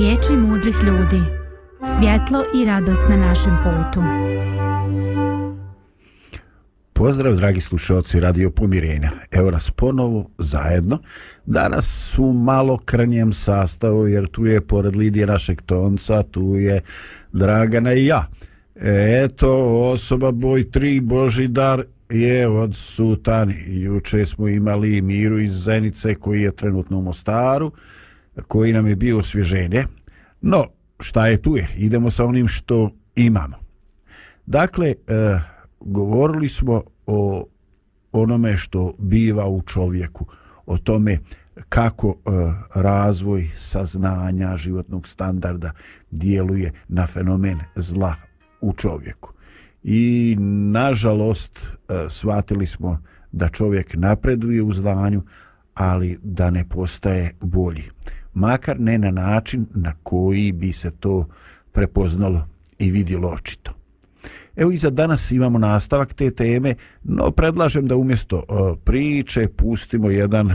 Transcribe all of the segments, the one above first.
Riječi mudrih ljudi Svjetlo i radost na našem putu Pozdrav dragi slušalci Radio Pomirenja Evo nas ponovo zajedno Danas su malo krnjem sastavu Jer tu je pored Lidije našeg tonca Tu je Dragana i ja Eto osoba boj 3 Boži dar je od sutani. Juče smo imali Miru iz Zenice koji je trenutno u Mostaru. Uh, koji nam je bio osvježenje. No, šta je tu je? Idemo sa onim što imamo. Dakle, e, govorili smo o onome što biva u čovjeku, o tome kako e, razvoj saznanja životnog standarda djeluje na fenomen zla u čovjeku. I, nažalost, e, shvatili smo da čovjek napreduje u znanju, ali da ne postaje bolji. E, makar ne na način na koji bi se to prepoznalo i vidjelo očito. Evo i za danas imamo nastavak te teme, no predlažem da umjesto uh, priče pustimo jedan uh,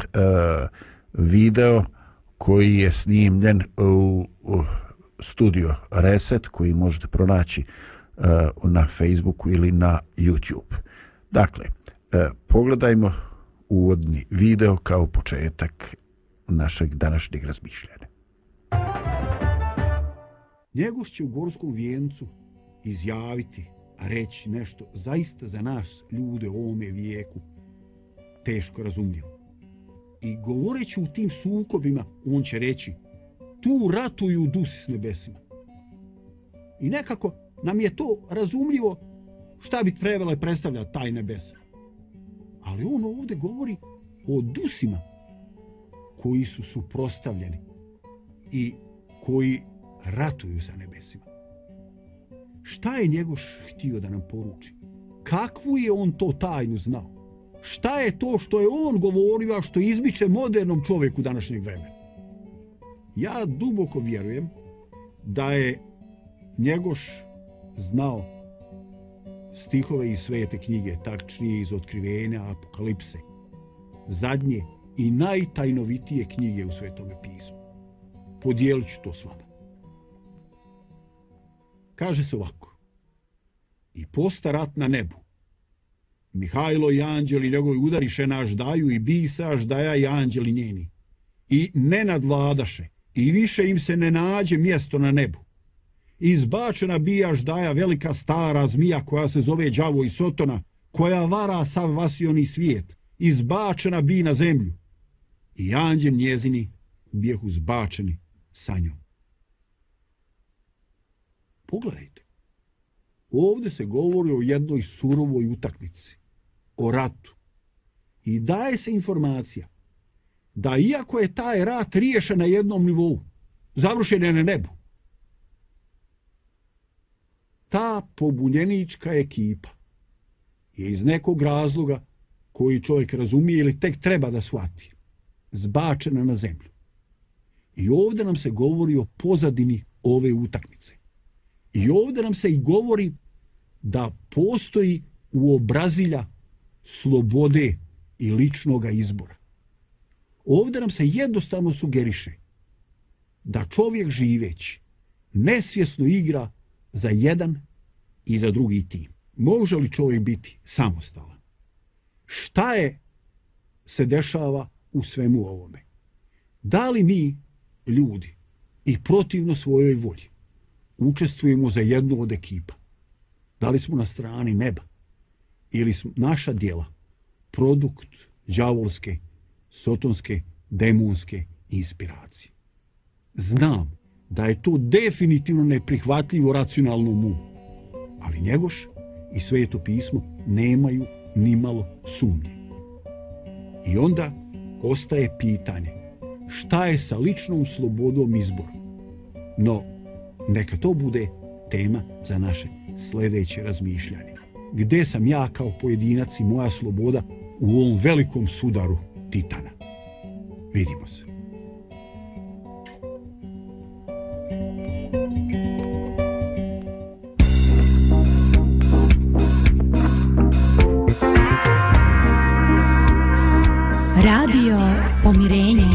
video koji je snimljen u, u studio Reset koji možete pronaći uh, na Facebooku ili na YouTube. Dakle, uh, pogledajmo uvodni video kao početak našeg današnjeg razmišljanja. Njegov će u Gorskom vijencu izjaviti, reći nešto zaista za nas, ljude u ovome vijeku, teško razumljivo. I govoreći u tim sukobima, on će reći, tu ratuju dusi s nebesima. I nekako nam je to razumljivo šta bi trebalo predstavljati taj nebesa. Ali on ovdje govori o dusima koji su suprostavljeni i koji ratuju sa nebesima. Šta je njegov htio da nam poruči? Kakvu je on to tajnu znao? Šta je to što je on govorio, a što izmiče modernom čovjeku današnjeg vremena? Ja duboko vjerujem da je njegoš znao stihove iz svete knjige, tačnije iz otkrivene apokalipse, zadnje i najtajnovitije knjige u Svetome pismu. Podijelit ću to s vama. Kaže se ovako. I posta rat na nebu. Mihajlo i anđeli njegovi udariše naš daju i bisa aš daja i anđeli njeni. I ne nadvladaše i više im se ne nađe mjesto na nebu. Izbačena bijaš daja velika stara zmija koja se zove Đavo i Sotona, koja vara sav vasioni svijet. Izbačena bi na zemlju, i anđe njezini bijehu zbačeni sa njom. Pogledajte, ovdje se govori o jednoj surovoj utakmici, o ratu. I daje se informacija da iako je taj rat riješen na jednom nivou, završen je na nebu, ta pobunjenička ekipa je iz nekog razloga koji čovjek razumije ili tek treba da shvati, zbačena na zemlju. I ovdje nam se govori o pozadini ove utakmice. I ovdje nam se i govori da postoji u obrazilja slobode i ličnog izbora. Ovdje nam se jednostavno sugeriše da čovjek živeći nesvjesno igra za jedan i za drugi tim. Može li čovjek biti samostalan? Šta je se dešava učiniti? u svemu ovome. Da li mi, ljudi, i protivno svojoj volji, učestvujemo za jednu od ekipa? Da li smo na strani neba? Ili smo naša dijela produkt džavolske, sotonske, demonske inspiracije? Znam da je to definitivno neprihvatljivo racionalnom umu, ali njegoš i sveto pismo nemaju ni malo sumnje. I onda, ostaje pitanje šta je sa ličnom slobodom izboru. No, neka to bude tema za naše sljedeće razmišljanje. Gde sam ja kao pojedinac i moja sloboda u ovom velikom sudaru Titana? Vidimo se. mireña.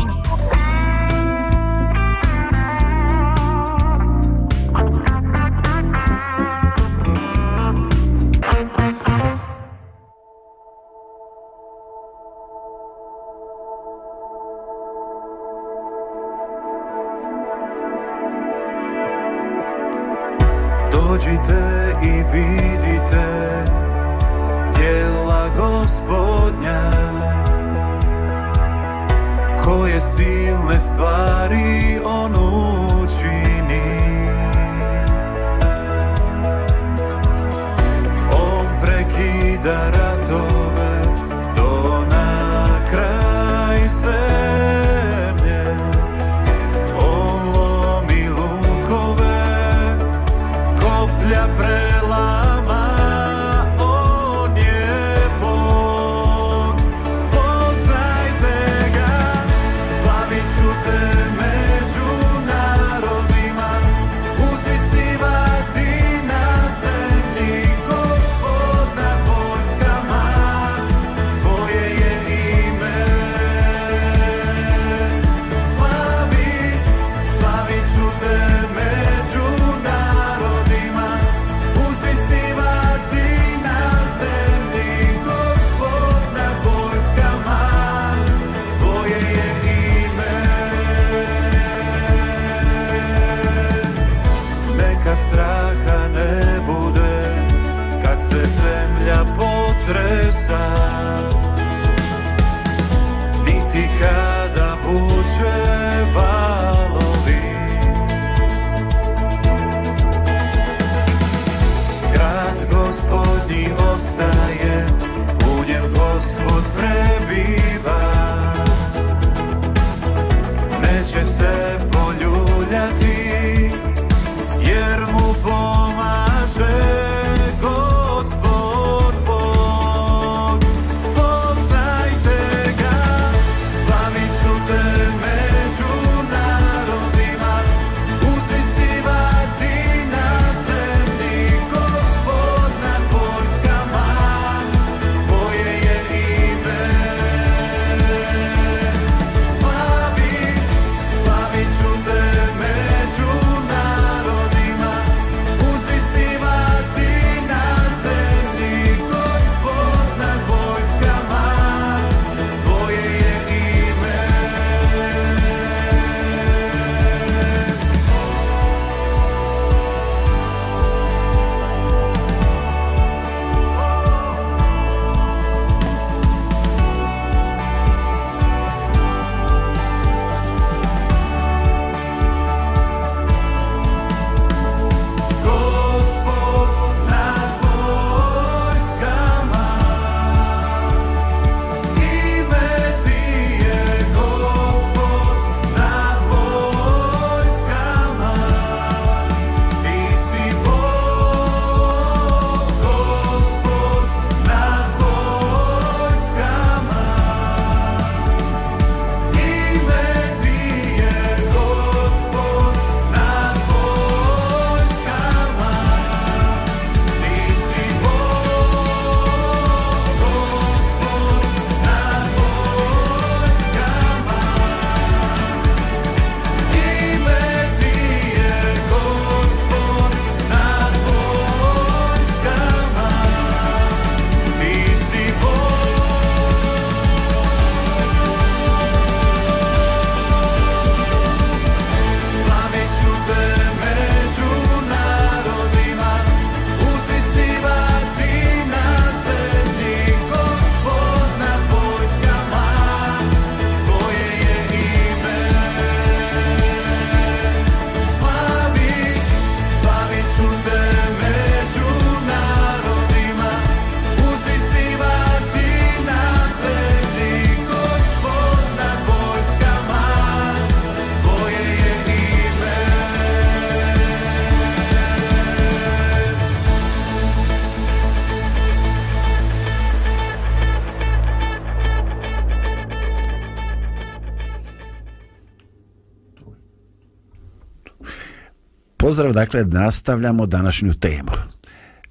pozdrav, dakle, nastavljamo današnju temu.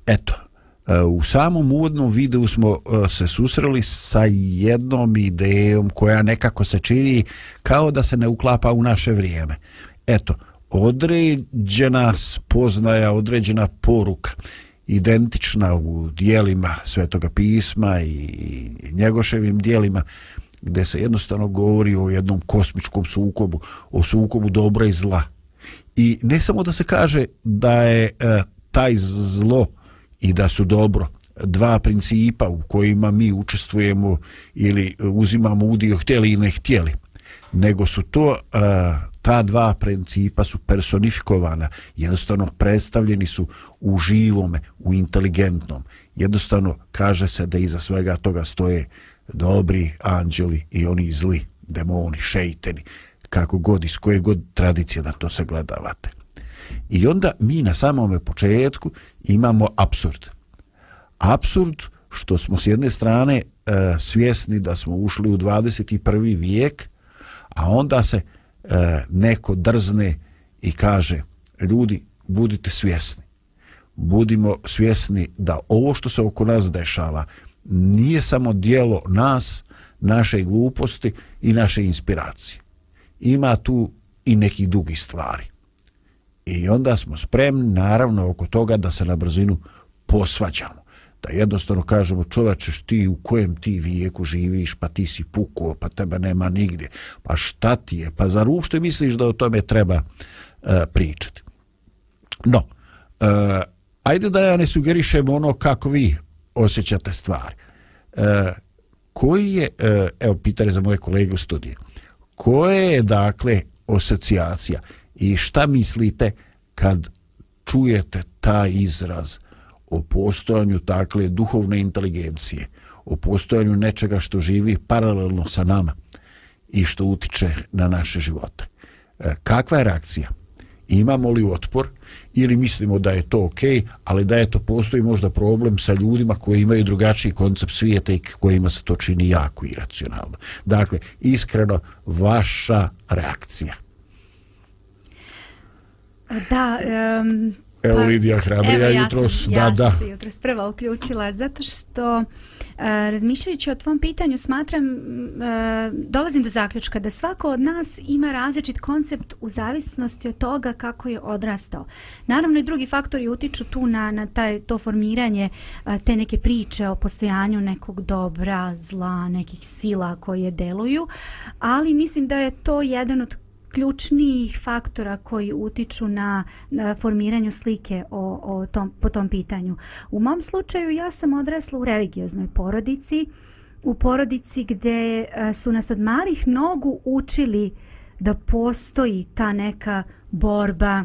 Eto, e, u samom uvodnom videu smo e, se susreli sa jednom idejom koja nekako se čini kao da se ne uklapa u naše vrijeme. Eto, određena spoznaja, određena poruka, identična u dijelima Svetoga pisma i njegoševim dijelima, gdje se jednostavno govori o jednom kosmičkom sukobu, o sukobu dobra i zla, i ne samo da se kaže da je e, taj zlo i da su dobro dva principa u kojima mi učestvujemo ili uzimamo udio htjeli i ne htjeli nego su to e, ta dva principa su personifikovana jednostavno predstavljeni su u živome, u inteligentnom jednostavno kaže se da iza svega toga stoje dobri anđeli i oni zli demoni, šeiteni, kako god, iz koje god tradicije da to sagledavate. I onda mi na samome početku imamo absurd. Absurd što smo s jedne strane e, svjesni da smo ušli u 21. vijek, a onda se e, neko drzne i kaže ljudi, budite svjesni. Budimo svjesni da ovo što se oko nas dešava nije samo dijelo nas, naše gluposti i naše inspiracije ima tu i neki dugi stvari. I onda smo spremni, naravno, oko toga da se na brzinu posvađamo. Da jednostavno kažemo, čovečeš, ti u kojem ti vijeku živiš, pa ti si pukuo, pa tebe nema nigdje. Pa šta ti je? Pa zar ušte misliš da o tome treba e, pričati? No, e, ajde da ja ne sugerišem ono kako vi osjećate stvari. E, koji je, e, evo, pitanje za moje kolege u studiju koje je dakle asocijacija i šta mislite kad čujete ta izraz o postojanju takle duhovne inteligencije, o postojanju nečega što živi paralelno sa nama i što utiče na naše živote. E, kakva je reakcija? Imamo li otpor? 0,2, ili mislimo da je to ok, ali da je to postoji možda problem sa ljudima koji imaju drugačiji koncept svijeta i kojima se to čini jako iracionalno. Dakle, iskreno, vaša reakcija. Da, um, evo pa, Lidija Hrabrija jutros. Ja da, da. se jutros prva uključila, zato što... E, razmišljajući o tvom pitanju, smatram, e, dolazim do zaključka da svako od nas ima različit koncept u zavisnosti od toga kako je odrastao. Naravno i drugi faktori utiču tu na, na taj, to formiranje e, te neke priče o postojanju nekog dobra, zla, nekih sila koje deluju, ali mislim da je to jedan od ključnijih faktora koji utiču na, na formiranju slike o, o tom, po tom pitanju. U mom slučaju ja sam odrasla u religioznoj porodici, u porodici gde e, su nas od malih nogu učili da postoji ta neka borba,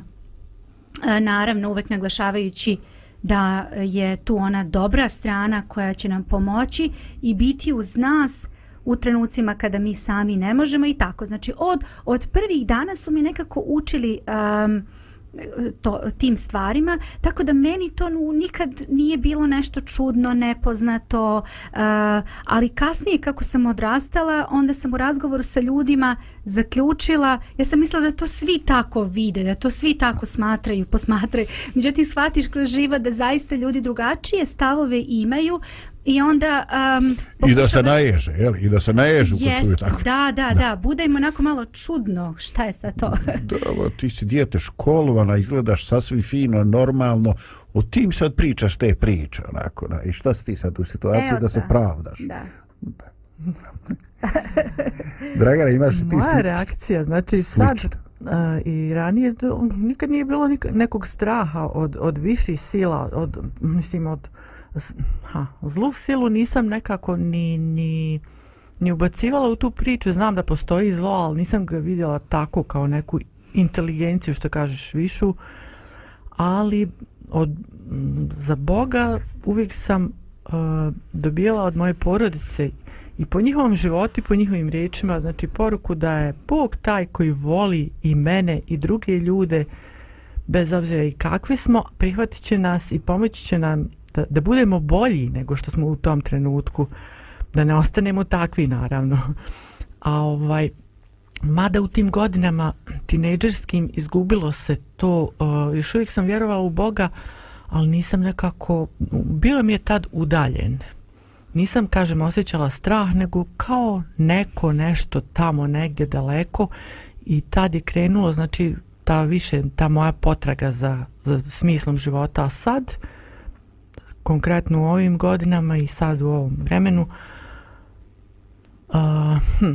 e, naravno uvek naglašavajući da je tu ona dobra strana koja će nam pomoći i biti uz nas uh, u trenucima kada mi sami ne možemo i tako. Znači od, od prvih dana su mi nekako učili um, to, tim stvarima, tako da meni to nikad nije bilo nešto čudno, nepoznato, uh, ali kasnije kako sam odrastala, onda sam u razgovoru sa ljudima zaključila, ja sam mislila da to svi tako vide, da to svi tako smatraju, posmatraju, međutim shvatiš kroz živa da zaista ljudi drugačije stavove imaju, I onda um, pokušava... I da se naježe, jel? I da se naježu yes, kad čuju tako. Da, da, da, da. Bude im onako malo čudno šta je sa to. Dobro, ti si dijete školovana, izgledaš sasvim fino, normalno. O tim sad pričaš te priče, onako. Na, I šta si ti sad u situaciji e, da se pravdaš? Da. da. Dragana, imaš ti Moja slič... reakcija, znači slično. sad uh, i ranije nikad nije bilo nikad, nekog straha od, od viših sila, od, mislim, od ha, zlu silu nisam nekako ni, ni, ni ubacivala u tu priču. Znam da postoji zlo, ali nisam ga vidjela tako kao neku inteligenciju, što kažeš, višu. Ali od, za Boga uvijek sam uh, dobijala od moje porodice i po njihovom životu i po njihovim riječima znači poruku da je Bog taj koji voli i mene i druge ljude bez obzira i kakvi smo prihvatit će nas i pomoći će nam da, da budemo bolji nego što smo u tom trenutku da ne ostanemo takvi naravno a ovaj mada u tim godinama tinejdžerskim izgubilo se to uh, još uvijek sam vjerovala u Boga ali nisam nekako bio mi je tad udaljen nisam kažem osjećala strah nego kao neko nešto tamo negdje daleko i tad je krenulo znači ta više ta moja potraga za, za smislom života a sad uh, konkretno u ovim godinama i sad u ovom vremenu uh, hm,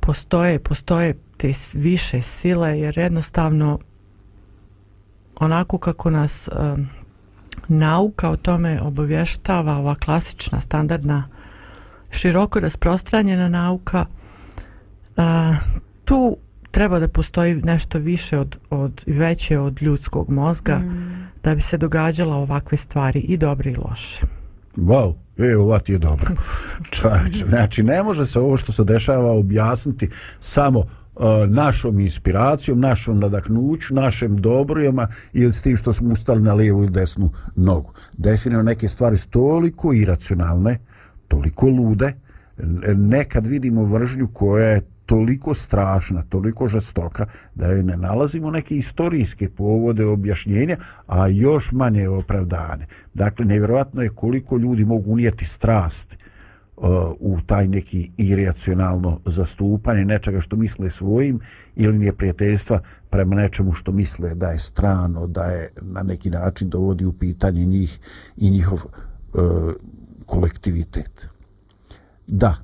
postoje, postoje te više sile jer jednostavno onako kako nas uh, nauka o tome obavještava ova klasična, standardna široko rasprostranjena nauka uh, tu treba da postoji nešto više od, od veće od ljudskog mozga mm da bi se događala ovakve stvari i dobre i loše. Wow, e, ova ti je dobra. Čač, znači, ne može se ovo što se dešava objasniti samo uh, našom inspiracijom, našom nadaknuću, našem dobrojama ili s tim što smo ustali na lijevu ili desnu nogu. Definitivno neke stvari su toliko iracionalne, toliko lude. Nekad vidimo vržnju koja je toliko strašna, toliko žestoka da joj ne nalazimo neke istorijske povode objašnjenja, a još manje opravdane. Dakle, nevjerovatno je koliko ljudi mogu unijeti strast uh, u taj neki iracionalno zastupanje nečega što misle svojim ili nije prijateljstva prema nečemu što misle da je strano, da je na neki način dovodi u pitanje njih i njihov uh, kolektivitet. Da,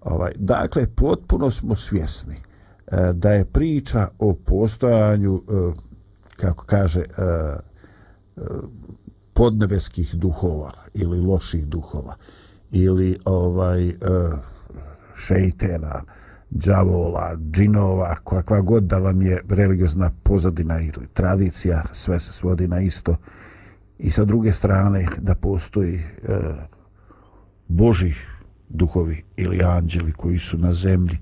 Ovaj, dakle, potpuno smo svjesni eh, da je priča o postojanju, eh, kako kaže, eh, podnebeskih duhova ili loših duhova ili ovaj eh, šejtena, džavola, džinova, kakva god da vam je religiozna pozadina ili tradicija, sve se svodi na isto. I sa druge strane, da postoji eh, božih duhovi ili anđeli koji su na zemlji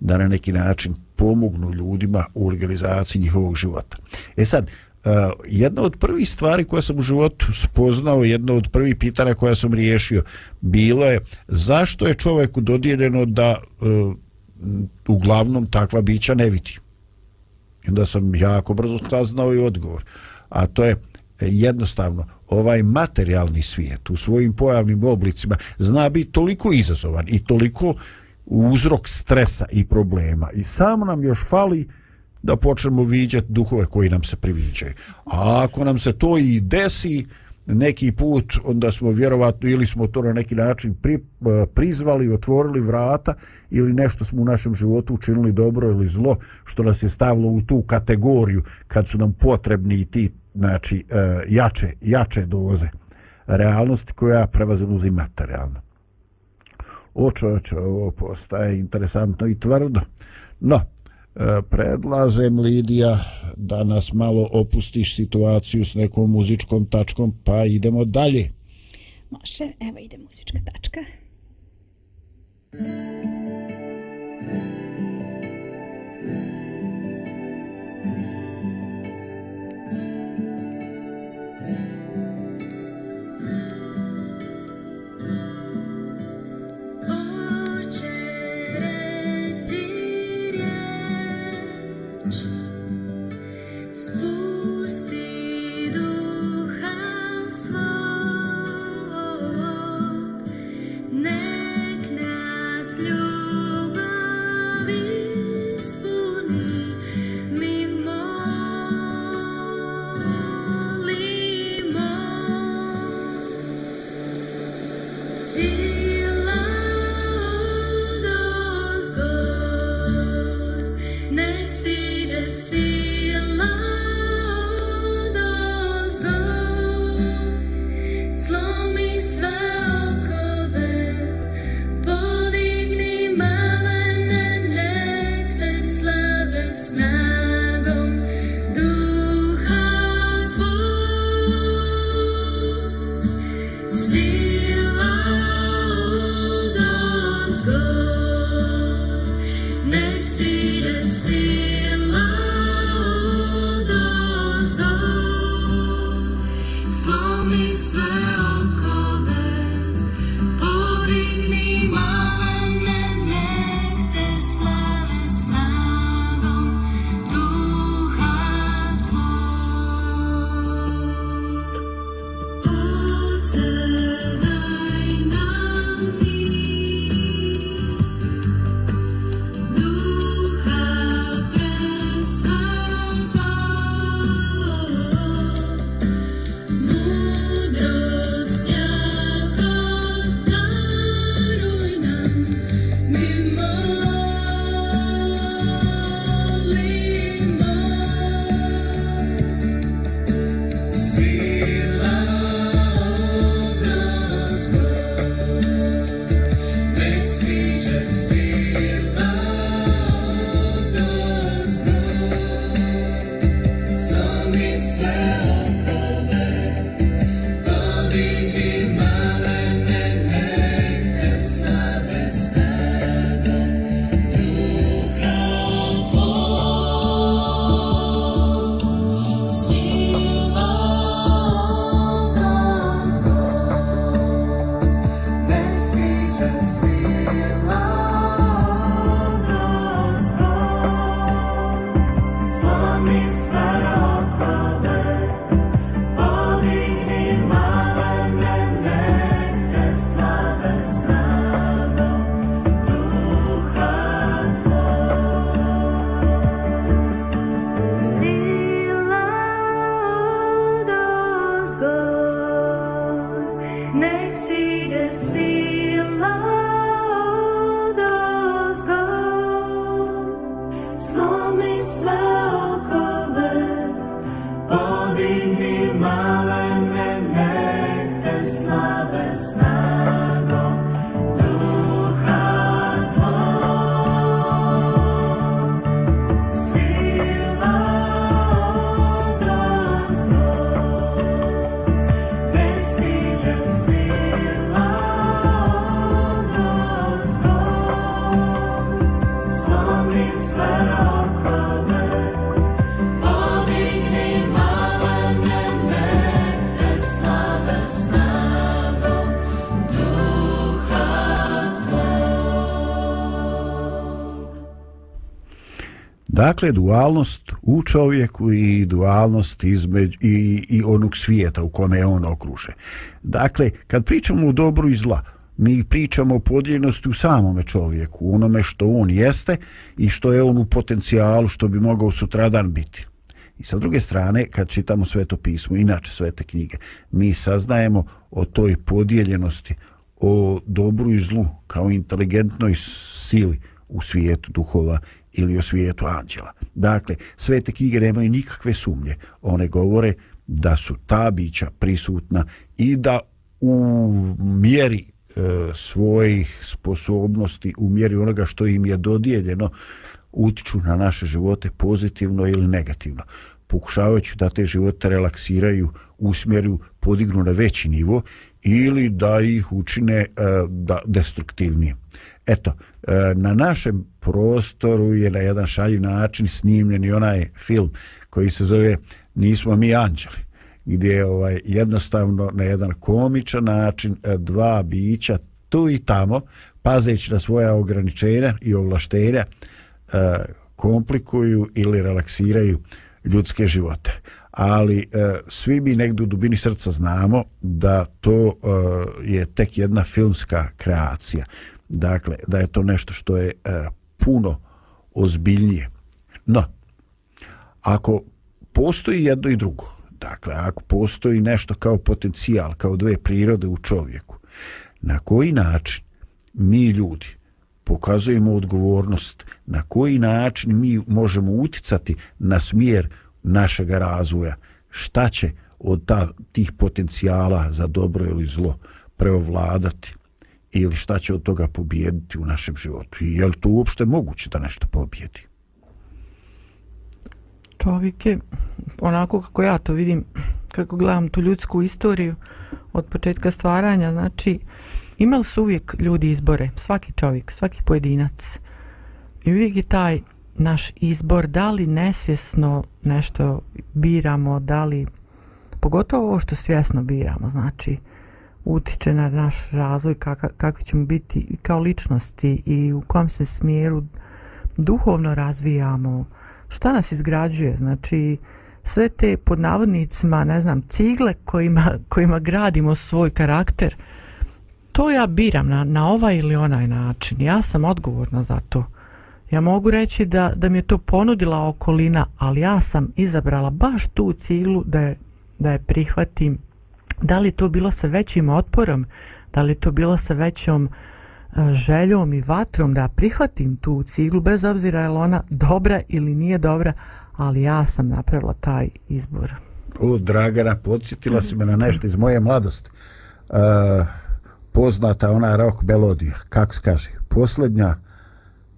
da na neki način pomognu ljudima u organizaciji njihovog života. E sad, eh, jedna od prvih stvari koja sam u životu spoznao, jedna od prvih pitanja koja sam riješio, bilo je zašto je čoveku dodijeljeno da eh, uglavnom takva bića ne vidi. I onda sam jako brzo saznao i odgovor. A to je eh, jednostavno, ovaj materijalni svijet u svojim pojavnim oblicima zna biti toliko izazovan i toliko uzrok stresa i problema i samo nam još fali da počnemo vidjeti duhove koji nam se priviđaju. A ako nam se to i desi, uh, neki put onda smo vjerovatno ili smo to na neki način pri, eh, prizvali, otvorili vrata ili nešto smo u našem životu učinili dobro ili zlo što nas je stavilo u tu kategoriju kad su nam potrebni i ti znači, eh, jače, jače doze realnosti koja prevazen uzi materijalno. O čoče, ovo postaje interesantno i tvrdo. No, E, predlažem Lidija da nas malo opustiš situaciju s nekom muzičkom tačkom pa idemo dalje može, evo ide muzička tačka Thank you. Dakle, dualnost u čovjeku i dualnost između i, i onog svijeta u kome je on okruže. Dakle, kad pričamo o dobru i zla, mi pričamo o podijeljnosti u samome čovjeku, u onome što on jeste i što je on u potencijalu što bi mogao sutradan biti. I sa druge strane, kad čitamo sve to pismo, inače sve te knjige, mi saznajemo o toj podijeljenosti, o dobru i zlu kao inteligentnoj sili u svijetu duhova ili o svijetu anđela. Dakle, sve te knjige nemaju nikakve sumnje. One govore da su ta bića prisutna i da u mjeri e, svojih sposobnosti, u mjeri onoga što im je dodijeljeno, utiču na naše živote pozitivno ili negativno. Pokušavajući da te živote relaksiraju, usmjeruju, podignu na veći nivo ili da ih učine e, da, destruktivnije. Eto, e, na našem prostoru je na jedan šaljiv način snimljen i onaj film koji se zove Nismo mi anđeli gdje je ovaj, jednostavno na jedan komičan način e, dva bića tu i tamo pazeći na svoja ograničenja i ovlaštenja e, komplikuju ili relaksiraju ljudske živote ali e, svi mi negdje u dubini srca znamo da to je tek jedna filmska kreacija dakle da je to nešto što je puno ozbiljnije. No, ako postoji jedno i drugo, dakle, ako postoji nešto kao potencijal, kao dve prirode u čovjeku, na koji način mi ljudi pokazujemo odgovornost, na koji način mi možemo uticati na smjer našeg razvoja, šta će od ta, tih potencijala za dobro ili zlo preovladati ili šta će od toga pobijediti u našem životu i je li to uopšte moguće da nešto pobijedi čovjek je onako kako ja to vidim kako gledam tu ljudsku istoriju od početka stvaranja znači imali su uvijek ljudi izbore svaki čovjek, svaki pojedinac i uvijek je taj naš izbor da li nesvjesno nešto biramo da li pogotovo ovo što svjesno biramo znači utiče na naš razvoj, kakvi ćemo biti kao ličnosti i u kom se smjeru duhovno razvijamo, šta nas izgrađuje, znači sve te pod navodnicima, ne znam, cigle kojima, kojima gradimo svoj karakter, to ja biram na, na ovaj ili onaj način, ja sam odgovorna za to. Ja mogu reći da, da mi je to ponudila okolina, ali ja sam izabrala baš tu ciglu da je, da je prihvatim da li to bilo sa većim otporom da li to bilo sa većom e, željom i vatrom da prihvatim tu ciglu bez obzira je li ona dobra ili nije dobra ali ja sam napravila taj izbor U Dragana podsjetila si me na nešto iz moje mladosti e, poznata ona rock melodija kako se kaže posljednja,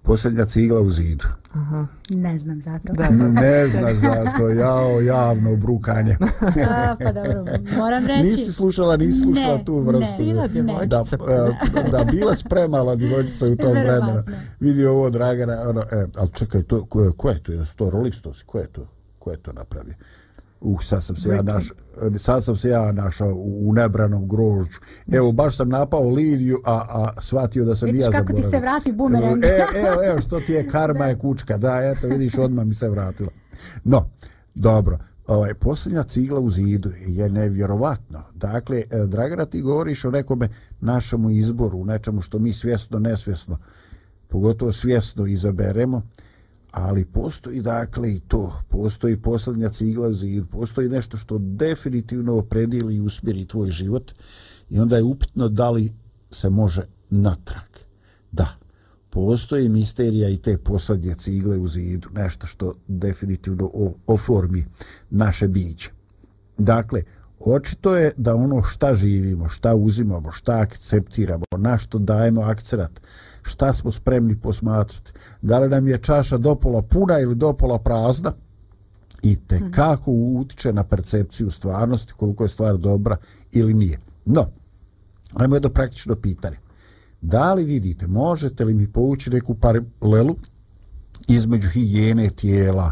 posljednja cigla u zidu Aha. Ne znam za to. Da, ne, ne zna za to, jao, javno brukanje. A, pa dobro, moram reći. Nisi slušala, nisi slušala ne, tu vrstu. Ne, bila ne. Da, da, e, da, bila spremala divojčica u tom vremenu. Vidi ovo, Dragana, ono, e, ali čekaj, to, ko, je, ko je to? Je to Rolistos? Ko je to? Ko je to napravio? uh, sad sam se ja našao sad sam se ja našao u nebranom grožđu. Evo, baš sam napao Lidiju, a, a shvatio da sam Vidiš ja zaboravio. Vidiš kako zaboravim. ti se vrati bumerang. E, e, evo, evo, što ti je karma je kučka. Da, eto, vidiš, odmah mi se vratila. No, dobro. Ovaj, posljednja cigla u zidu je nevjerovatno. Dakle, e, Dragana, ti govoriš o nekome našemu izboru, nečemu što mi svjesno, nesvjesno, pogotovo svjesno izaberemo. Uh, ali postoji dakle i to, postoji posljednja cigla zir, postoji nešto što definitivno predijeli i usmjeri tvoj život i onda je upitno da li se može natrag. Da, postoji misterija i te posljednje cigle u zidu, nešto što definitivno o, oformi naše biće. Dakle, očito je da ono šta živimo, šta uzimamo, šta akceptiramo, na što dajemo akcerat, uh, šta smo spremni posmatrati. Da li nam je čaša dopola puna ili dopola prazna i te mhm. kako utiče na percepciju stvarnosti, koliko je stvar dobra ili nije. No, ajmo jedno praktično pitanje. Da li vidite, možete li mi povući neku paralelu između higijene tijela,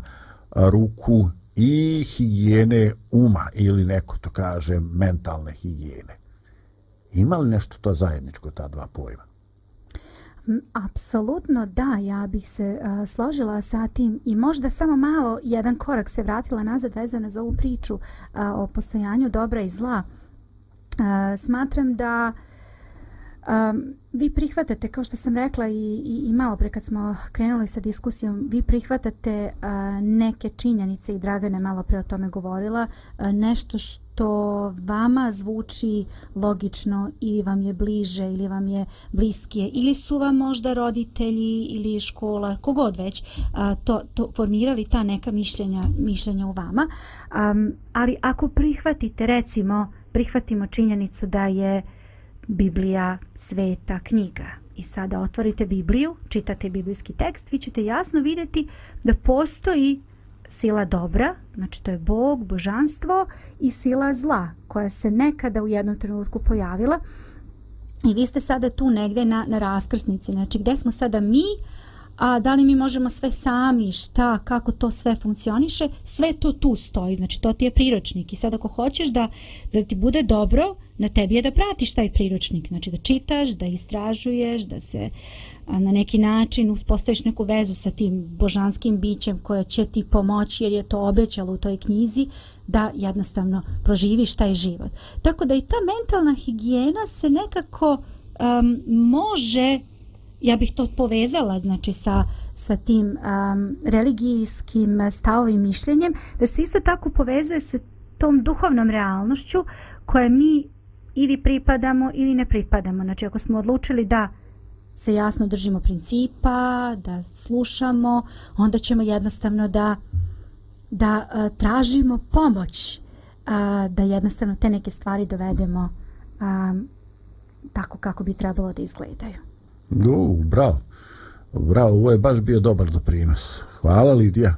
ruku i higijene uma ili neko to kaže mentalne higijene? Ima li nešto to zajedničko, ta dva pojma? Apsolutno da, ja bih se uh, složila sa tim i možda samo malo jedan korak se vratila nazad vezano za ovu priču uh, o postojanju dobra i zla. Uh, smatram da uh, Um, vi prihvatate, kao što sam rekla i, i, i malo pre kad smo krenuli sa diskusijom, vi prihvatate uh, neke činjenice i Dragane malo pre o tome govorila, uh, nešto što vama zvuči logično ili vam je bliže ili vam je bliskije ili su vam možda roditelji ili škola, kogod već, uh, to, to formirali ta neka mišljenja, mišljenja u vama. Um, ali ako prihvatite, recimo, prihvatimo činjenicu da je uh, Biblija sveta knjiga. I sada otvorite Bibliju, čitate biblijski tekst, vi ćete jasno vidjeti da postoji sila dobra, znači to je Bog, božanstvo i sila zla koja se nekada u jednom trenutku pojavila. I vi ste sada tu negde na, na raskrsnici, znači gde smo sada mi uh, a da li mi možemo sve sami, šta, kako to sve funkcioniše, sve to tu stoji, znači to ti je priročnik i sad ako hoćeš da, da ti bude dobro, na tebi je da pratiš taj priročnik, znači da čitaš, da istražuješ, da se na neki način uspostaviš neku vezu sa tim božanskim bićem koja će ti pomoći jer je to obećalo u toj knjizi da jednostavno proživiš taj život. Tako da i ta mentalna higijena se nekako um, može ja bih to povezala znači sa, sa tim um, religijskim stavovim mišljenjem, da se isto tako povezuje sa tom duhovnom realnošću koje mi ili pripadamo ili ne pripadamo. Znači ako smo odlučili da se jasno držimo principa, da slušamo, onda ćemo jednostavno da, da uh, tražimo pomoć, uh, da jednostavno te neke stvari dovedemo um, tako kako bi trebalo da izgledaju. U, bravo. Bravo, ovo je baš bio dobar doprinos. Hvala Lidija.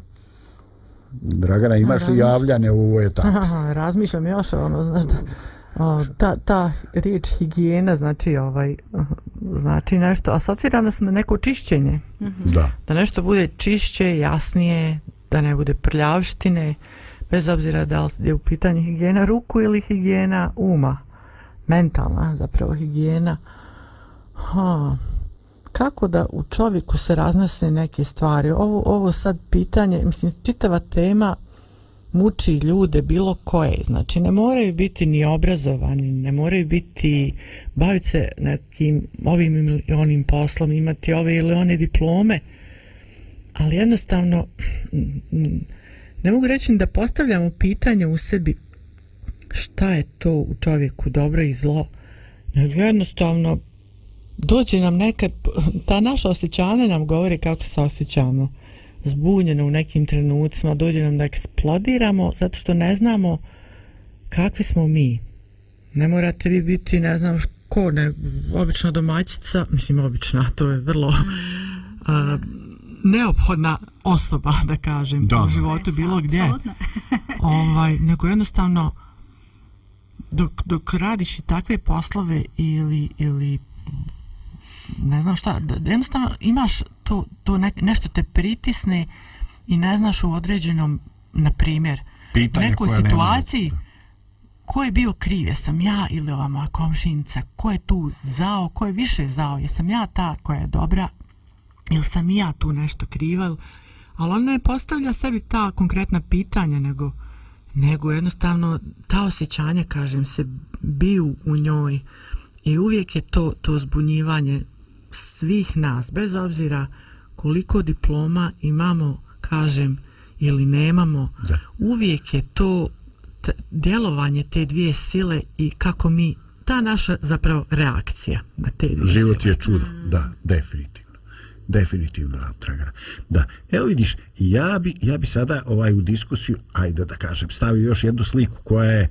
Dragana, imaš li javljanje u ovoj etapi? Razmišljam još, ono, znaš da... O, ta, ta riječ higijena znači ovaj znači nešto asocirana se na neko čišćenje mm -hmm. da. da nešto bude čišće jasnije da ne bude prljavštine bez obzira da li je u pitanju higijena ruku ili higijena uma mentalna zapravo higijena ha kako da u čovjeku se raznese neke stvari. Ovo, ovo sad pitanje, mislim, čitava tema muči ljude bilo koje. Znači, ne moraju biti ni obrazovani, ne moraju biti, baviti se nekim ovim ili onim poslom, imati ove ili one diplome, ali jednostavno, ne mogu reći da postavljamo pitanje u sebi šta je to u čovjeku dobro i zlo, nego jednostavno dođe nam nekad, ta naša osjećanja nam govori kako se osjećamo zbunjeno u nekim trenucima, dođe nam da eksplodiramo zato što ne znamo kakvi smo mi. Ne morate vi biti, ne znam, ko, ne, obična domaćica, mislim obična, to je vrlo mm. a, neophodna osoba, da kažem, da. u životu e, bilo gdje. ovaj, nego jednostavno, dok, dok radiš i takve poslove ili, ili ne znam šta, jednostavno imaš to, to ne, nešto te pritisne i ne znaš u određenom, na primjer, Pitanje nekoj situaciji, nema. ko je bio kriv, jesam ja ili ova moja komšinica, ko je tu zao, ko je više zao, jesam ja ta koja je dobra, ili sam ja tu nešto krival, ali on ne postavlja sebi ta konkretna pitanja, nego, nego jednostavno ta osjećanja, kažem se, biju u njoj i uvijek je to, to zbunjivanje svih nas, bez obzira koliko diploma imamo, kažem, ili nemamo, da. uvijek je to djelovanje te dvije sile i kako mi, ta naša zapravo reakcija na te dvije Život sile. je čudo, mm. da, definitivno. Definitivno, Atragra. Da, evo vidiš, ja bi, ja bi sada ovaj u diskusiju, ajde da kažem, stavio još jednu sliku koja je,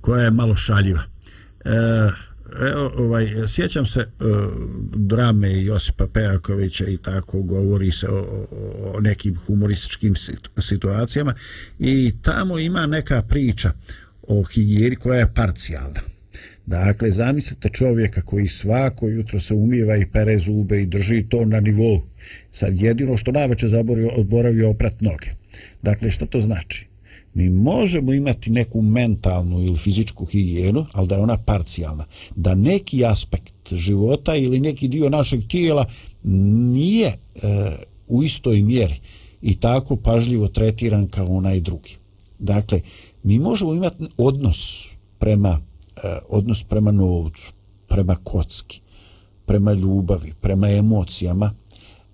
koja je malo šaljiva. E, e, ovaj, sjećam se e, drame Josipa Pejakovića i tako govori se o, o nekim humorističkim situacijama i tamo ima neka priča o higijeri koja je parcijalna. Dakle, zamislite čovjeka koji svako jutro se umiva i pere zube i drži to na nivou. Sad jedino što najveće zaboravio, odboravio oprat noge. Dakle, što to znači? mi možemo imati neku mentalnu ili fizičku higijenu, ali da je ona parcijalna. Da neki aspekt života ili neki dio našeg tijela nije e, u istoj mjeri i tako pažljivo tretiran kao onaj drugi. Dakle, mi možemo imati odnos prema, e, odnos prema novcu, prema kocki, prema ljubavi, prema emocijama,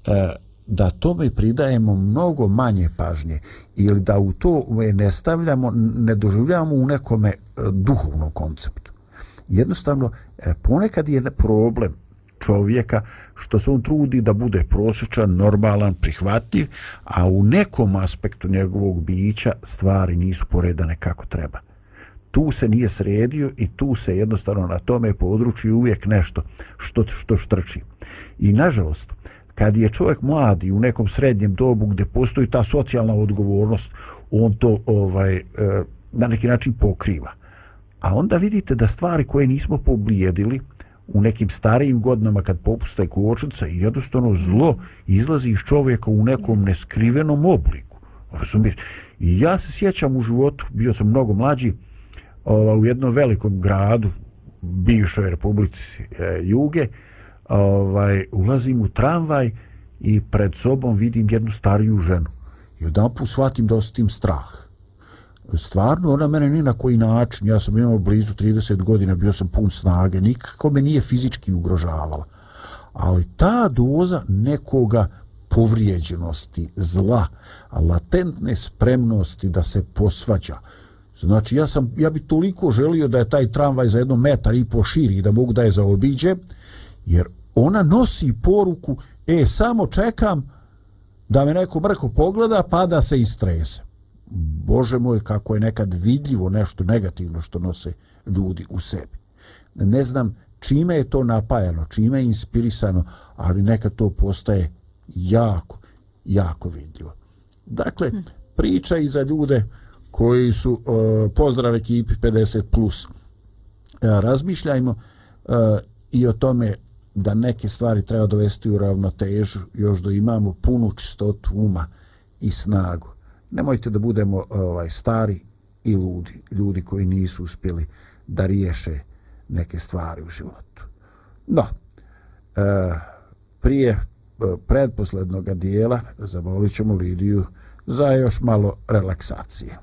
e, da tome pridajemo mnogo manje pažnje ili da u to ne stavljamo, ne doživljamo u nekome e, duhovnom konceptu. Jednostavno, e, ponekad je problem čovjeka što se on trudi da bude prosječan, normalan, prihvatljiv, a u nekom aspektu njegovog bića stvari nisu poredane kako treba. Tu se nije sredio i tu se jednostavno na tome području uvijek nešto što, što štrči. I nažalost, kad je čovjek mladi u nekom srednjem dobu gdje postoji ta socijalna odgovornost, on to ovaj e, na neki način pokriva. A onda vidite da stvari koje nismo pobijedili u nekim starijim godinama kad popustaj kočnica i jednostavno zlo izlazi iz čovjeka u nekom neskrivenom obliku. Razumiješ? I ja se sjećam u životu, bio sam mnogo mlađi, ovaj, u jednom velikom gradu, bivšoj Republici eh, Juge, eh, ovaj, ulazim u tramvaj i pred sobom vidim jednu stariju ženu. I odan put shvatim da osetim strah. Stvarno, ona mene ni na koji način, ja sam imao blizu 30 godina, bio sam pun snage, nikako me nije fizički ugrožavala. Ali ta doza nekoga povrijeđenosti, zla, latentne spremnosti da se posvađa. Znači, ja, sam, ja bi toliko želio da je taj tramvaj za jedno metar i poširi i da mogu da je zaobiđe, jer ona nosi poruku e samo čekam da me neko mrko pogleda pa da se istrese bože moj kako je nekad vidljivo nešto negativno što nose ljudi u sebi ne znam čime je to napajano čime je inspirisano ali neka to postaje jako jako vidljivo dakle hm. priča i za ljude koji su e, pozdrav ekipi 50 plus e, razmišljajmo e, i o tome da neke stvari treba dovesti u ravnotežu još da imamo punu čistotu uma i snagu. Nemojte da budemo ovaj stari i ludi, ljudi koji nisu uspjeli da riješe neke stvari u životu. No, e, prije e, predposlednog dijela zavolit ćemo Lidiju za još malo relaksacije.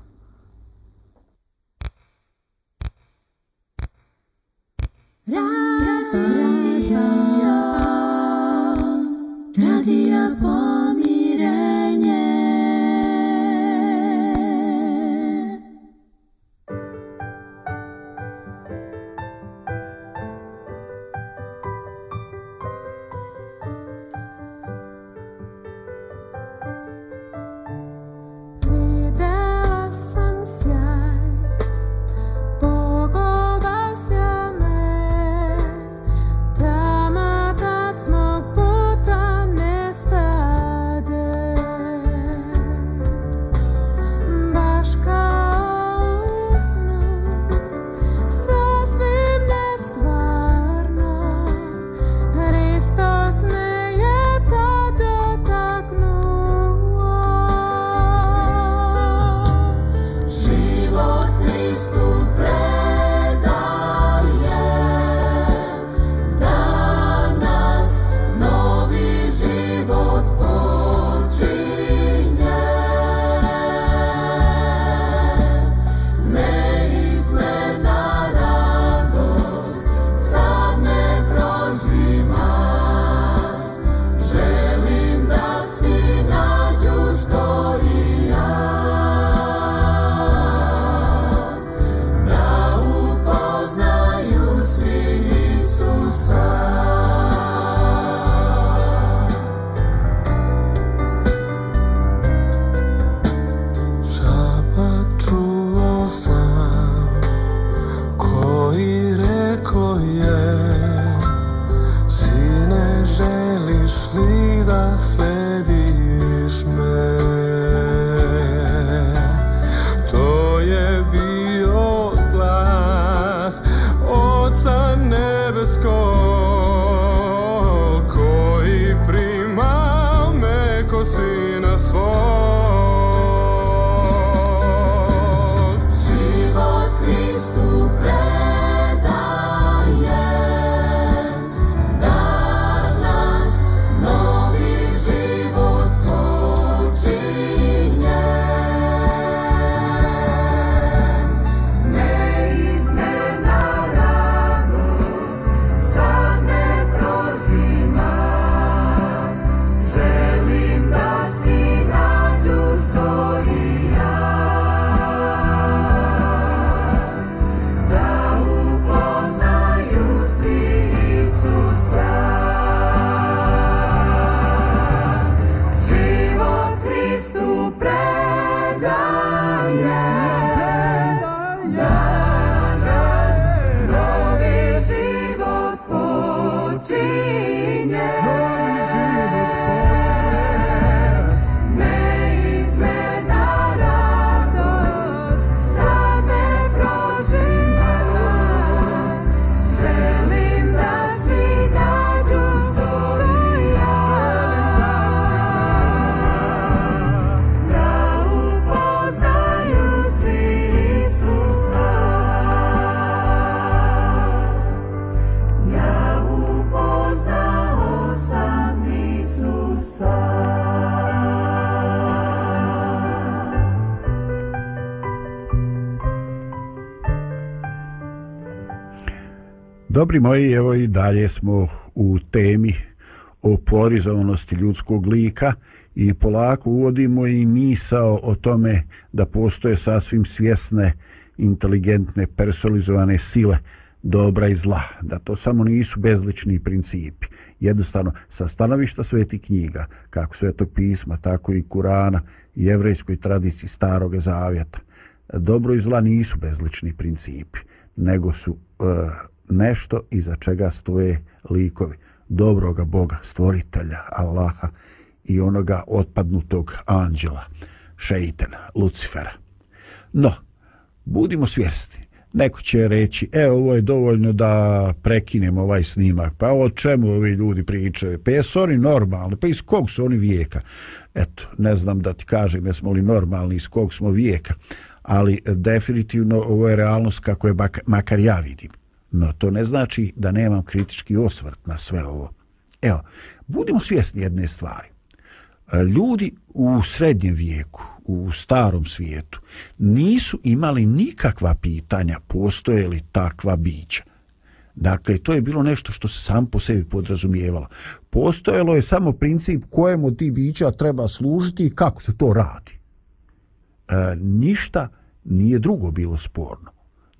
Dobri moji, evo i dalje smo u temi o polarizovanosti ljudskog lika i polako uvodimo i misao o tome da postoje sasvim svjesne, inteligentne, personalizovane sile dobra i zla, da to samo nisu bezlični principi. Jednostavno, sa stanovišta sveti knjiga, kako svetog pisma, tako i Kurana, i jevrejskoj tradiciji starog zavjeta, dobro i zla nisu bezlični principi, nego su uh, nešto iza čega stoje likovi dobroga Boga, stvoritelja, Allaha i onoga otpadnutog anđela, šeitena, Lucifera. No, budimo svjesni. Neko će reći, e, ovo je dovoljno da prekinem ovaj snimak. Pa o čemu ovi ljudi pričaju? Pa jesu oni normalni? Pa iz kog su oni vijeka? Eto, ne znam da ti kažem jesmo li normalni, iz kog smo vijeka. Ali definitivno ovo je realnost kako je makar ja vidim. No to ne znači da nemam kritički osvrt na sve ovo. Evo, budimo svjesni jedne stvari. E, ljudi u srednjem vijeku, u starom svijetu, nisu imali nikakva pitanja postoje li takva bića. Dakle, to je bilo nešto što se sam po sebi podrazumijevalo. Postojalo je samo princip kojemu ti bića treba služiti i kako se to radi. E, ništa nije drugo bilo sporno.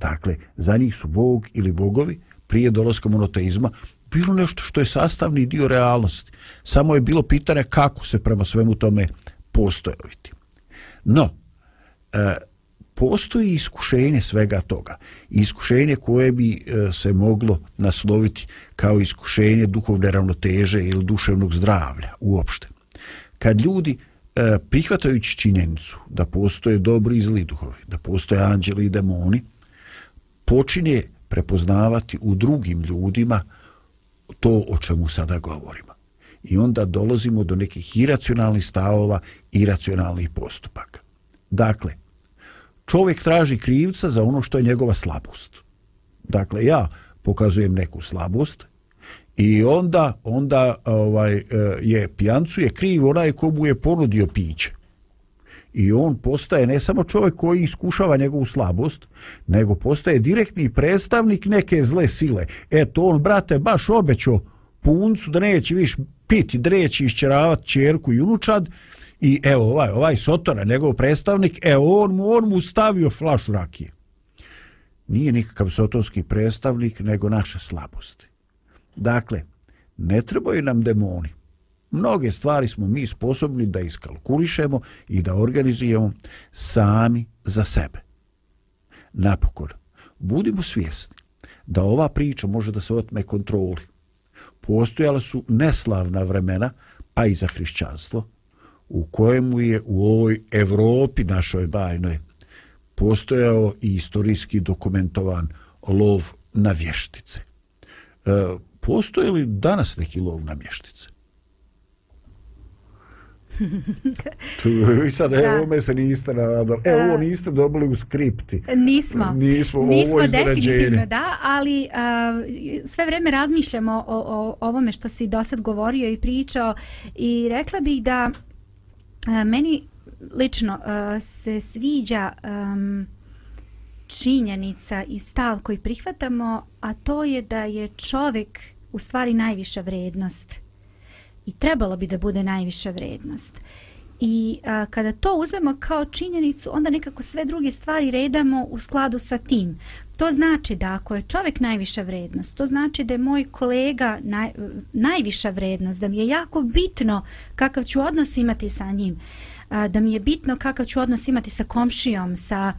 Dakle, za njih su bog ili bogovi prije dolaska monoteizma bilo nešto što je sastavni dio realnosti. Samo je bilo pitanje kako se prema svemu tome postojaviti. No, e, postoji iskušenje svega toga. Iskušenje koje bi e, se moglo nasloviti kao iskušenje duhovne ravnoteže ili duševnog zdravlja uopšte. Kad ljudi e, prihvatajući činjenicu da postoje dobri i zli duhovi, da postoje anđeli i demoni, počinje prepoznavati u drugim ljudima to o čemu sada govorimo. I onda dolazimo do nekih iracionalnih stavova, iracionalnih postupaka. Dakle, čovjek traži krivca za ono što je njegova slabost. Dakle, ja pokazujem neku slabost i onda onda ovaj e, je pijancu je kriv onaj komu je ponudio piće i on postaje ne samo čovjek koji iskušava njegovu slabost, nego postaje direktni predstavnik neke zle sile. Eto, on, brate, baš obećo puncu da neće viš piti, dreći, išćeravati čerku i unučad i evo ovaj, ovaj Sotora, njegov predstavnik, evo on mu, on mu stavio flašu rakije. Nije nikakav sotonski predstavnik, nego naša slabost. Dakle, ne trebaju nam demoni mnoge stvari smo mi sposobni da iskalkulišemo i da organizujemo sami za sebe. Napokon, budimo svjesni da ova priča može da se otme kontroli. Postojala su neslavna vremena, pa i za hrišćanstvo, u kojemu je u ovoj Evropi našoj bajnoj postojao i istorijski dokumentovan lov na vještice. E, postoje li danas neki lov na vještice? tu, I sad, evo, ovo me se niste nadali. Evo, ovo niste dobili u skripti. Nismo. Nismo, nismo ovo Nismo definitivno, da, ali a, sve vreme razmišljamo o, o ovome što si do sad govorio i pričao i rekla bih da a, meni lično a, se sviđa a, činjenica i stav koji prihvatamo, a to je da je čovek u stvari najviša vrednost vrednost i trebala bi da bude najviša vrednost. I a, kada to uzmemo kao činjenicu, onda nekako sve druge stvari redamo u skladu sa tim. To znači da ako je čovjek najviša vrednost, to znači da je moj kolega naj, najviša vrednost, da mi je jako bitno kakav ću odnos imati sa njim, a, da mi je bitno kakav ću odnos imati sa komšijom, sa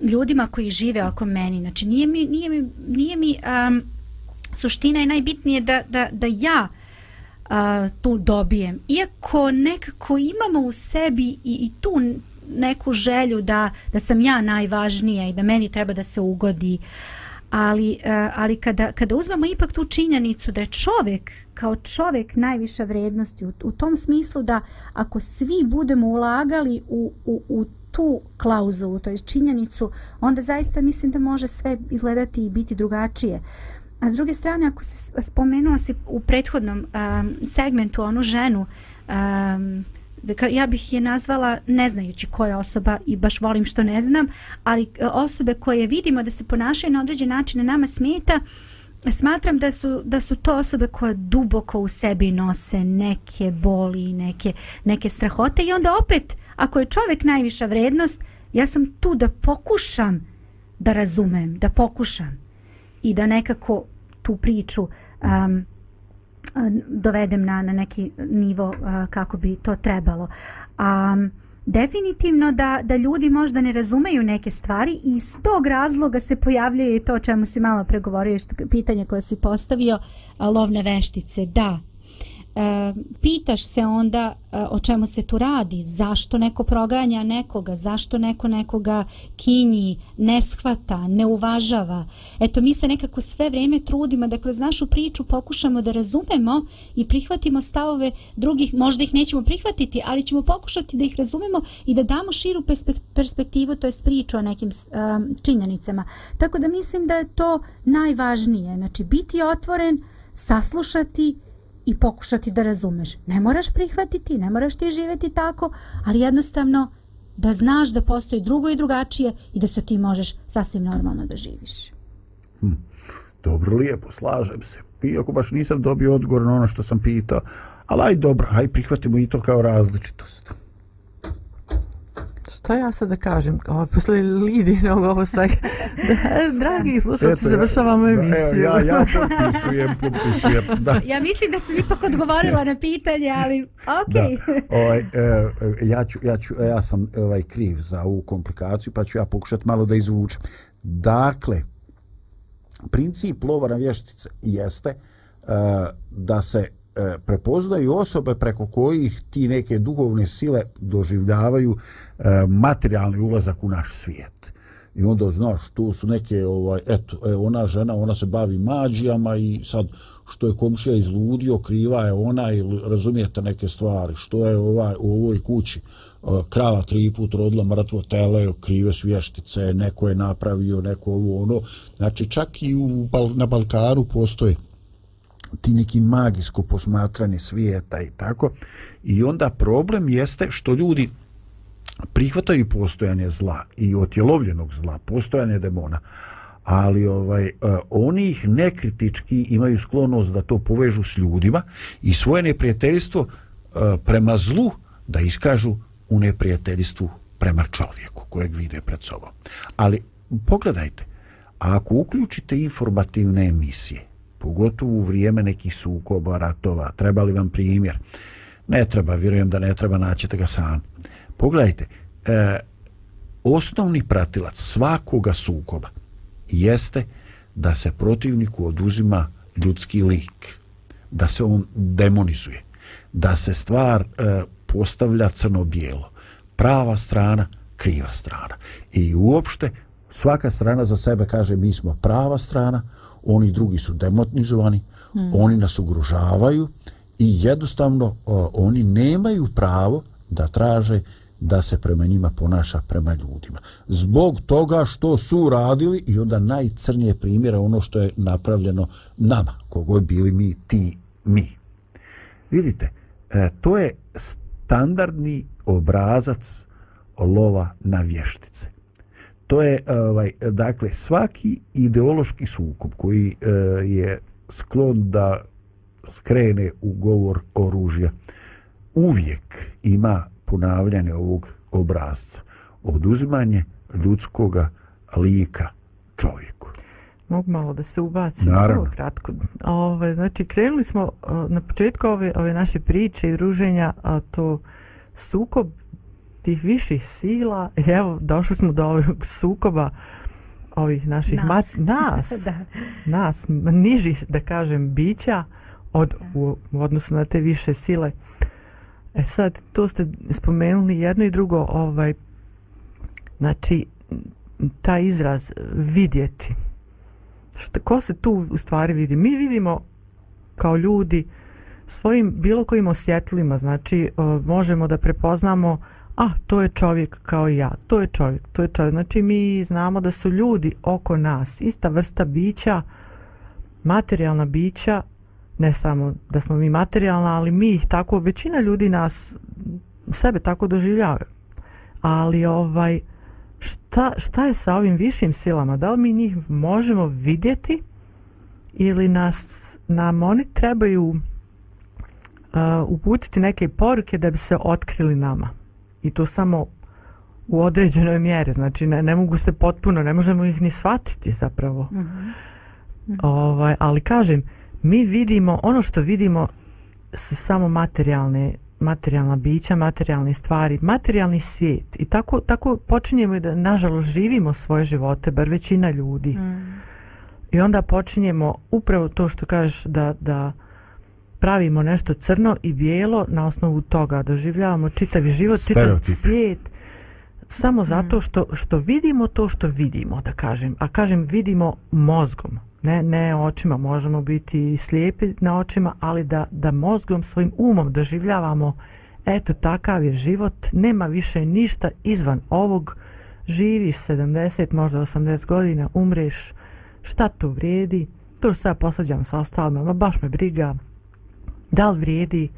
ljudima koji žive oko meni. Znači nije mi, nije mi, nije mi um, suština je najbitnije da, da, da ja uh, a, tu dobijem. Iako nekako imamo u sebi i, i tu neku želju da, da sam ja najvažnija i da meni treba da se ugodi. Ali, a, ali kada, kada uzmemo ipak tu činjenicu da je čovjek kao čovjek najviša vrednosti u, u tom smislu da ako svi budemo ulagali u, u, u tu klauzulu, to je činjenicu, onda zaista mislim da može sve izgledati i biti drugačije. Uh, A s druge strane, ako si spomenula si u prethodnom um, segmentu onu ženu, um, ja bih je nazvala ne znajući koja osoba i baš volim što ne znam, ali e, osobe koje vidimo da se ponašaju na određen način nama smeta, smatram da su, da su to osobe koje duboko u sebi nose neke boli, neke, neke strahote i onda opet, ako je čovjek najviša vrednost, ja sam tu da pokušam da razumem, da pokušam i da nekako tu priču um, dovedem na, na neki nivo uh, kako bi to trebalo. Um, definitivno da, da ljudi možda ne razumeju neke stvari i iz tog razloga se pojavljuje to čemu si malo pregovorio, što, pitanje koje si postavio, lovne veštice. Da, e, pitaš se onda e, o čemu se tu radi, zašto neko proganja nekoga, zašto neko nekoga kinji, ne shvata, ne uvažava. Eto, mi se nekako sve vrijeme trudimo, dakle, kroz našu priču pokušamo da razumemo i prihvatimo stavove drugih, možda ih nećemo prihvatiti, ali ćemo pokušati da ih razumemo i da damo širu perspektivu, to je priču o nekim e, činjenicama. Tako da mislim da je to najvažnije, znači biti otvoren, saslušati, saslušati, i pokušati da razumeš. Ne moraš prihvatiti, ne moraš ti živjeti tako, ali jednostavno da znaš da postoji drugo i drugačije i da se ti možeš sasvim normalno da živiš. Hmm. Dobro, lijepo, slažem se. Iako baš nisam dobio odgovor na ono što sam pitao, ali aj dobro, aj prihvatimo i to kao različitost. Šta ja sad da kažem? Ovo, posle Lidinog ovo svega. Dragi slušalci, ja, završavamo emisiju. Evo, ja, ja popisujem, popisujem. Da. Ja mislim da sam ipak odgovorila na pitanje, ali ok. Da. O, ovaj, e, e, ja, ću, ja, ću, e, ja sam ovaj, kriv za ovu komplikaciju, pa ću ja pokušati malo da izvučem. Dakle, princip lova na vještice jeste uh, da se E, prepoznaju osobe preko kojih ti neke duhovne sile doživljavaju e, materijalni ulazak u naš svijet. I onda znaš, tu su neke, ovaj, eto, e, ona žena, ona se bavi mađijama i sad što je komšija izludio, kriva je ona i razumijete neke stvari, što je ovaj, u ovoj kući e, krava tri put rodila mrtvo tele, krive svještice, neko je napravio, neko ovo ono. Znači čak i u, na Balkaru postoje ti neki magijsko posmatranje svijeta i tako. I onda problem jeste što ljudi prihvataju postojanje zla i otjelovljenog zla, postojanje demona, ali ovaj uh, oni ih nekritički imaju sklonost da to povežu s ljudima i svoje neprijateljstvo uh, prema zlu da iskažu u neprijateljstvu prema čovjeku kojeg vide pred sobom. Ali pogledajte, ako uključite informativne emisije, pogotovo u vrijeme nekih sukoba, ratova. Treba li vam primjer? Ne treba, vjerujem da ne treba, naćete ga sami. Pogledajte, e, osnovni pratilac svakoga sukoba jeste da se protivniku oduzima ljudski lik, da se on demonizuje, da se stvar e, postavlja crno-bijelo, prava strana, kriva strana. I uopšte svaka strana za sebe kaže mi smo prava strana, oni drugi su demotnizovani, mm. oni nas ugrožavaju i jednostavno uh, oni nemaju pravo da traže da se prema njima ponaša prema ljudima. Zbog toga što su radili i onda najcrnije primjera ono što je napravljeno nama, kogod bili mi, ti, mi. Vidite, e, to je standardni obrazac lova na vještice. To je, e, ovaj, dakle, svaki ideološki sukup koji eh, je sklon da skrene u govor oružja, uvijek ima ponavljanje ovog obrazca. Oduzimanje ljudskoga lika čovjeku. Mogu malo da se ubacim? Naravno. Svoj, kratko. Ove, ovaj, znači, krenuli smo a, e, na početku ove, ove naše priče i druženja, a to sukob tih viših sila, evo, došli smo do ovog sukoba ovih naših nas. Mat, nas, da. nas, niži, da kažem, bića od, u, u odnosu na te više sile. E sad, to ste spomenuli jedno i drugo, ovaj, znači, taj izraz vidjeti. Šta, ko se tu u stvari vidi? Mi vidimo kao ljudi svojim bilo kojim osjetlima, znači, o, možemo da prepoznamo uh, a to je čovjek kao ja, to je čovjek, to je čovjek. Znači mi znamo da su ljudi oko nas ista vrsta bića, materijalna bića, ne samo da smo mi materijalna, ali mi ih tako, većina ljudi nas sebe tako doživljave. Ali ovaj, šta, šta je sa ovim višim silama? Da li mi njih možemo vidjeti ili nas, nam oni trebaju uh, uputiti neke poruke da bi se otkrili nama? i to samo u određenoj mjeri, znači ne, ne mogu se potpuno, ne možemo ih ni shvatiti zapravo. Mm -hmm. ovaj, ali kažem, mi vidimo, ono što vidimo su samo materijalne, materijalna bića, materijalne stvari, materijalni svijet. I tako, tako počinjemo da, nažalost, živimo svoje živote, bar većina ljudi. Mm -hmm. I onda počinjemo upravo to što kažeš da, da, da, pravimo nešto crno i bijelo na osnovu toga doživljavamo čitav život, Stereotip. čitav svijet samo mhm. zato što što vidimo to što vidimo, da kažem. A kažem vidimo mozgom, ne ne očima, možemo biti slijepi na očima, ali da da mozgom svojim umom doživljavamo eto takav je život, nema više ništa izvan ovog. Živiš 70, možda 80 godina, umreš, šta to vrijedi? To što sad posađam sa ostalima, baš me briga, da li vrijedi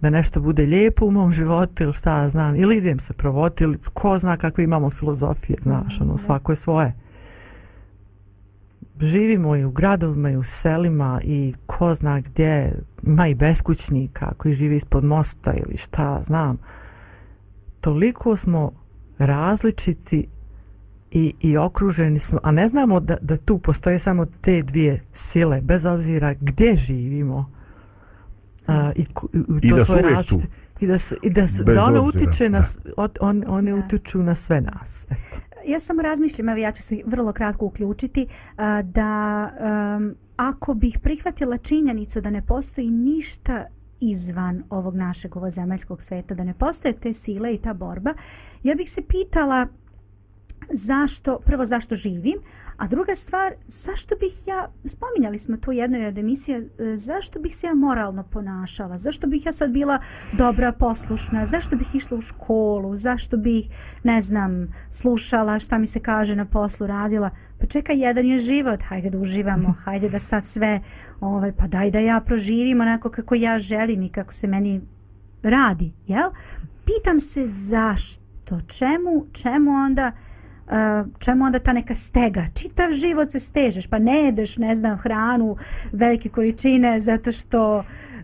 da nešto bude lijepo u mom životu ili šta ja znam, ili idem se provoditi ili ko zna kakve imamo filozofije, znaš, ono, mhm. svako je svoje. Živimo i u gradovima i u selima i ko zna gdje ima i beskućnika koji živi ispod mosta ili šta znam. Toliko smo različiti i, i okruženi smo, a ne znamo da, da tu postoje samo te dvije sile, bez obzira gdje živimo. Mm a, i, i, to I da su uvijek račite. tu i da su, i da, su, da one utiče na od, on one da. utiču na sve nas. ja samo razmišljam, evo ja ću se vrlo kratko uključiti da um, ako bih prihvatila činjenicu da ne postoji ništa izvan ovog našeg ovozemaljskog sveta, da ne postoje te sile i ta borba, ja bih se pitala zašto, prvo zašto živim, a druga stvar, zašto bih ja, spominjali smo to jedno od emisija, e, zašto bih se ja moralno ponašala, zašto bih ja sad bila dobra, poslušna, zašto bih išla u školu, zašto bih, ne znam, slušala šta mi se kaže na poslu, radila, pa čekaj, jedan je život, hajde da uživamo, hajde da sad sve, ovaj, pa daj da ja proživim onako kako ja želim i kako se meni radi, jel? Pitam se zašto, čemu, čemu onda, čemu, čemu onda ta neka stega? Čitav život se stežeš, pa ne jedeš, ne znam, hranu, velike količine, zato što,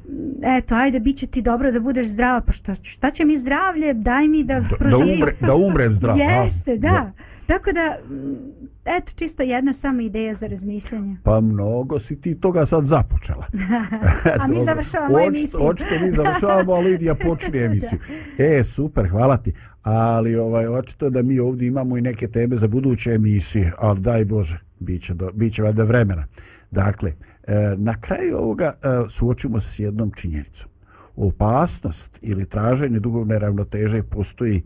mm, eto, ajde, bit će ti dobro da budeš zdrava, pa šta, šta će mi zdravlje, daj mi da proživim. Da, umre, da umrem zdrav. Jeste, da. da. Tako da, mm, eto, čisto jedna samo ideja za razmišljanje. Pa mnogo si ti toga sad započela. A mi završavamo očito, emisiju. Očito mi završavamo, a Lidija počne emisiju. e, super, hvala ti. Ali ovaj, očito da mi ovdje imamo i neke teme za buduće emisije, ali daj Bože, bit će, do, bit će valjda vremena. Dakle, e, na kraju ovoga e, suočimo se s jednom činjenicom. Opasnost ili traženje dugovne ravnoteže postoji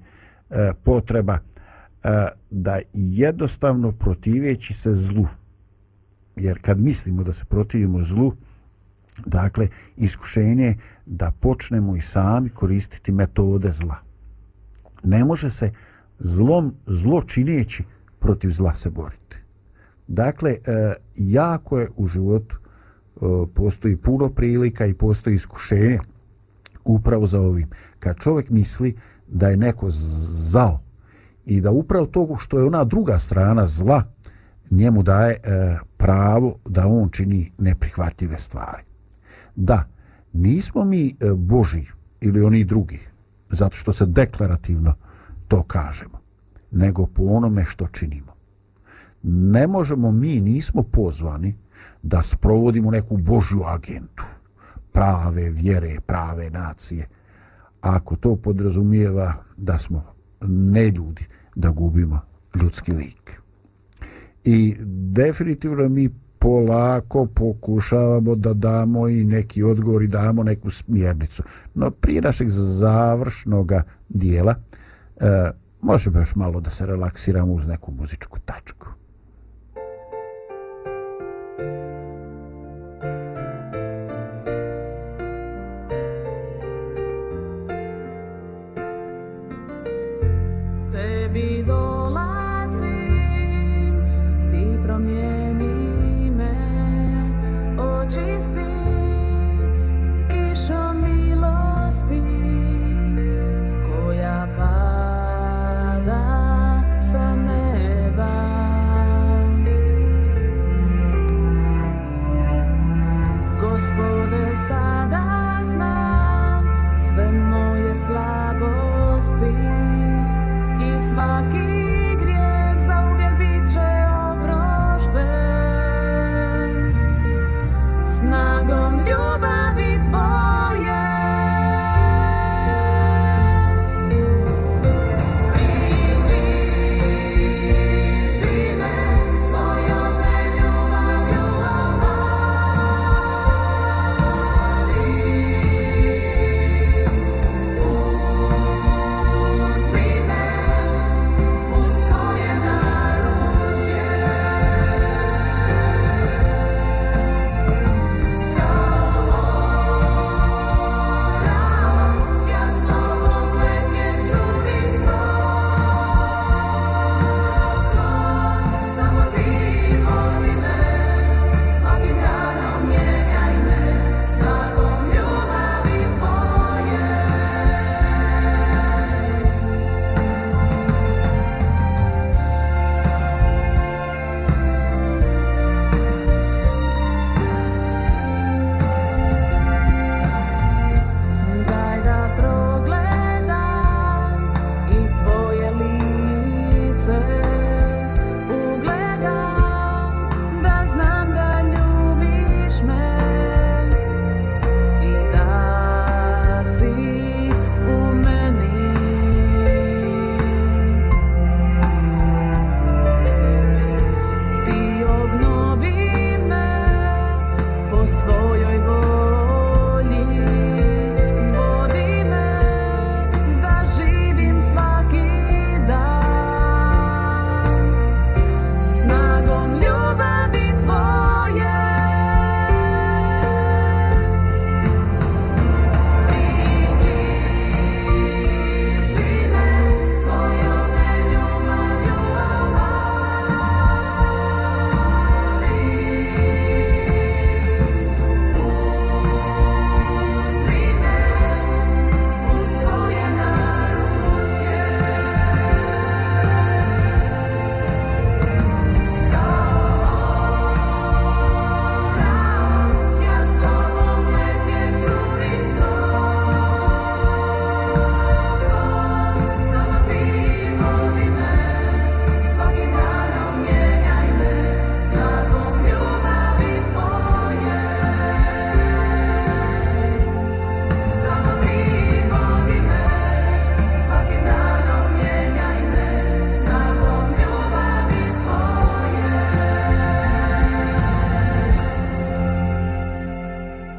e, potreba E, da jednostavno protiveći se zlu, jer kad mislimo da se protivimo zlu, dakle, iskušenje je da počnemo i sami koristiti metode zla. Ne može se zlom, zlo čineći protiv zla se boriti. Dakle, e, jako je u životu e, postoji puno prilika i postoji iskušenje upravo za ovim. Kad čovjek misli da je neko zao, i da upravo to što je ona druga strana zla njemu daje e, pravo da on čini neprihvatljive stvari. Da, nismo mi e, Boži ili oni drugi, zato što se deklarativno to kažemo, nego po onome što činimo. Ne možemo mi, nismo pozvani da sprovodimo neku Božju agentu, prave vjere, prave nacije, ako to podrazumijeva da smo ne ljudi, da gubimo ljudski lik. I definitivno mi polako pokušavamo da damo i neki odgovor i damo neku smjernicu. No prije našeg završnog dijela e, možemo još malo da se relaksiramo uz neku muzičku tačku.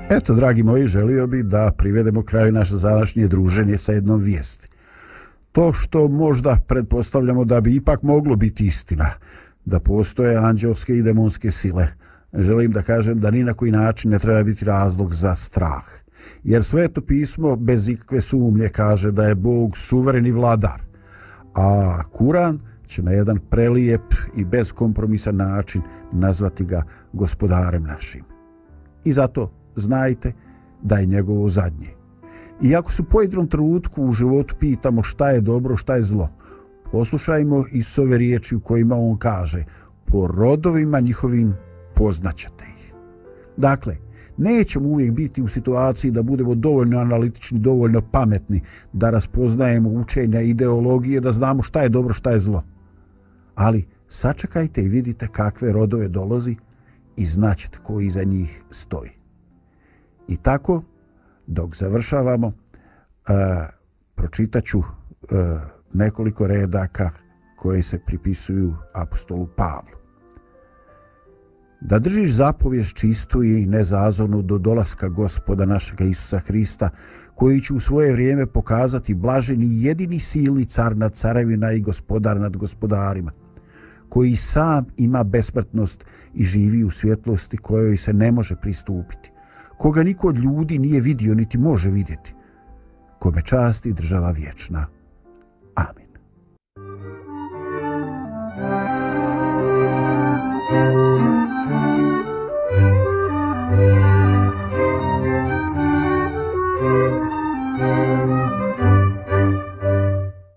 Eto, dragi moji, želio bi da privedemo kraju naše zanašnje druženje sa jednom vijesti. To što možda pretpostavljamo da bi ipak moglo biti istina, da postoje anđelske i demonske sile, želim da kažem da ni na koji način ne treba biti razlog za strah. Jer sveto pismo bez ikakve sumnje kaže da je Bog suvereni vladar, a Kuran će na jedan prelijep i bezkompromisan način nazvati ga gospodarem našim. I zato znajte da je njegovo zadnje. Iako su pojedinom trenutku u životu pitamo šta je dobro, šta je zlo, poslušajmo Isove riječi u kojima on kaže po rodovima njihovim poznaćete ih. Dakle, nećemo uvijek biti u situaciji da budemo dovoljno analitični, dovoljno pametni, da raspoznajemo učenja ideologije, da znamo šta je dobro, šta je zlo. Ali sačekajte i vidite kakve rodove dolazi i znaćete koji iza njih stoji. I tako, dok završavamo, e, pročitaću e, nekoliko redaka koje se pripisuju apostolu Pavlu. Da držiš zapovjes čistu i nezazornu do dolaska gospoda našega Isusa Hrista, koji će u svoje vrijeme pokazati blaženi jedini silni car nad carevina i gospodar nad gospodarima, koji sam ima besmrtnost i živi u svjetlosti kojoj se ne može pristupiti koga niko od ljudi nije vidio niti može vidjeti, kome časti država vječna.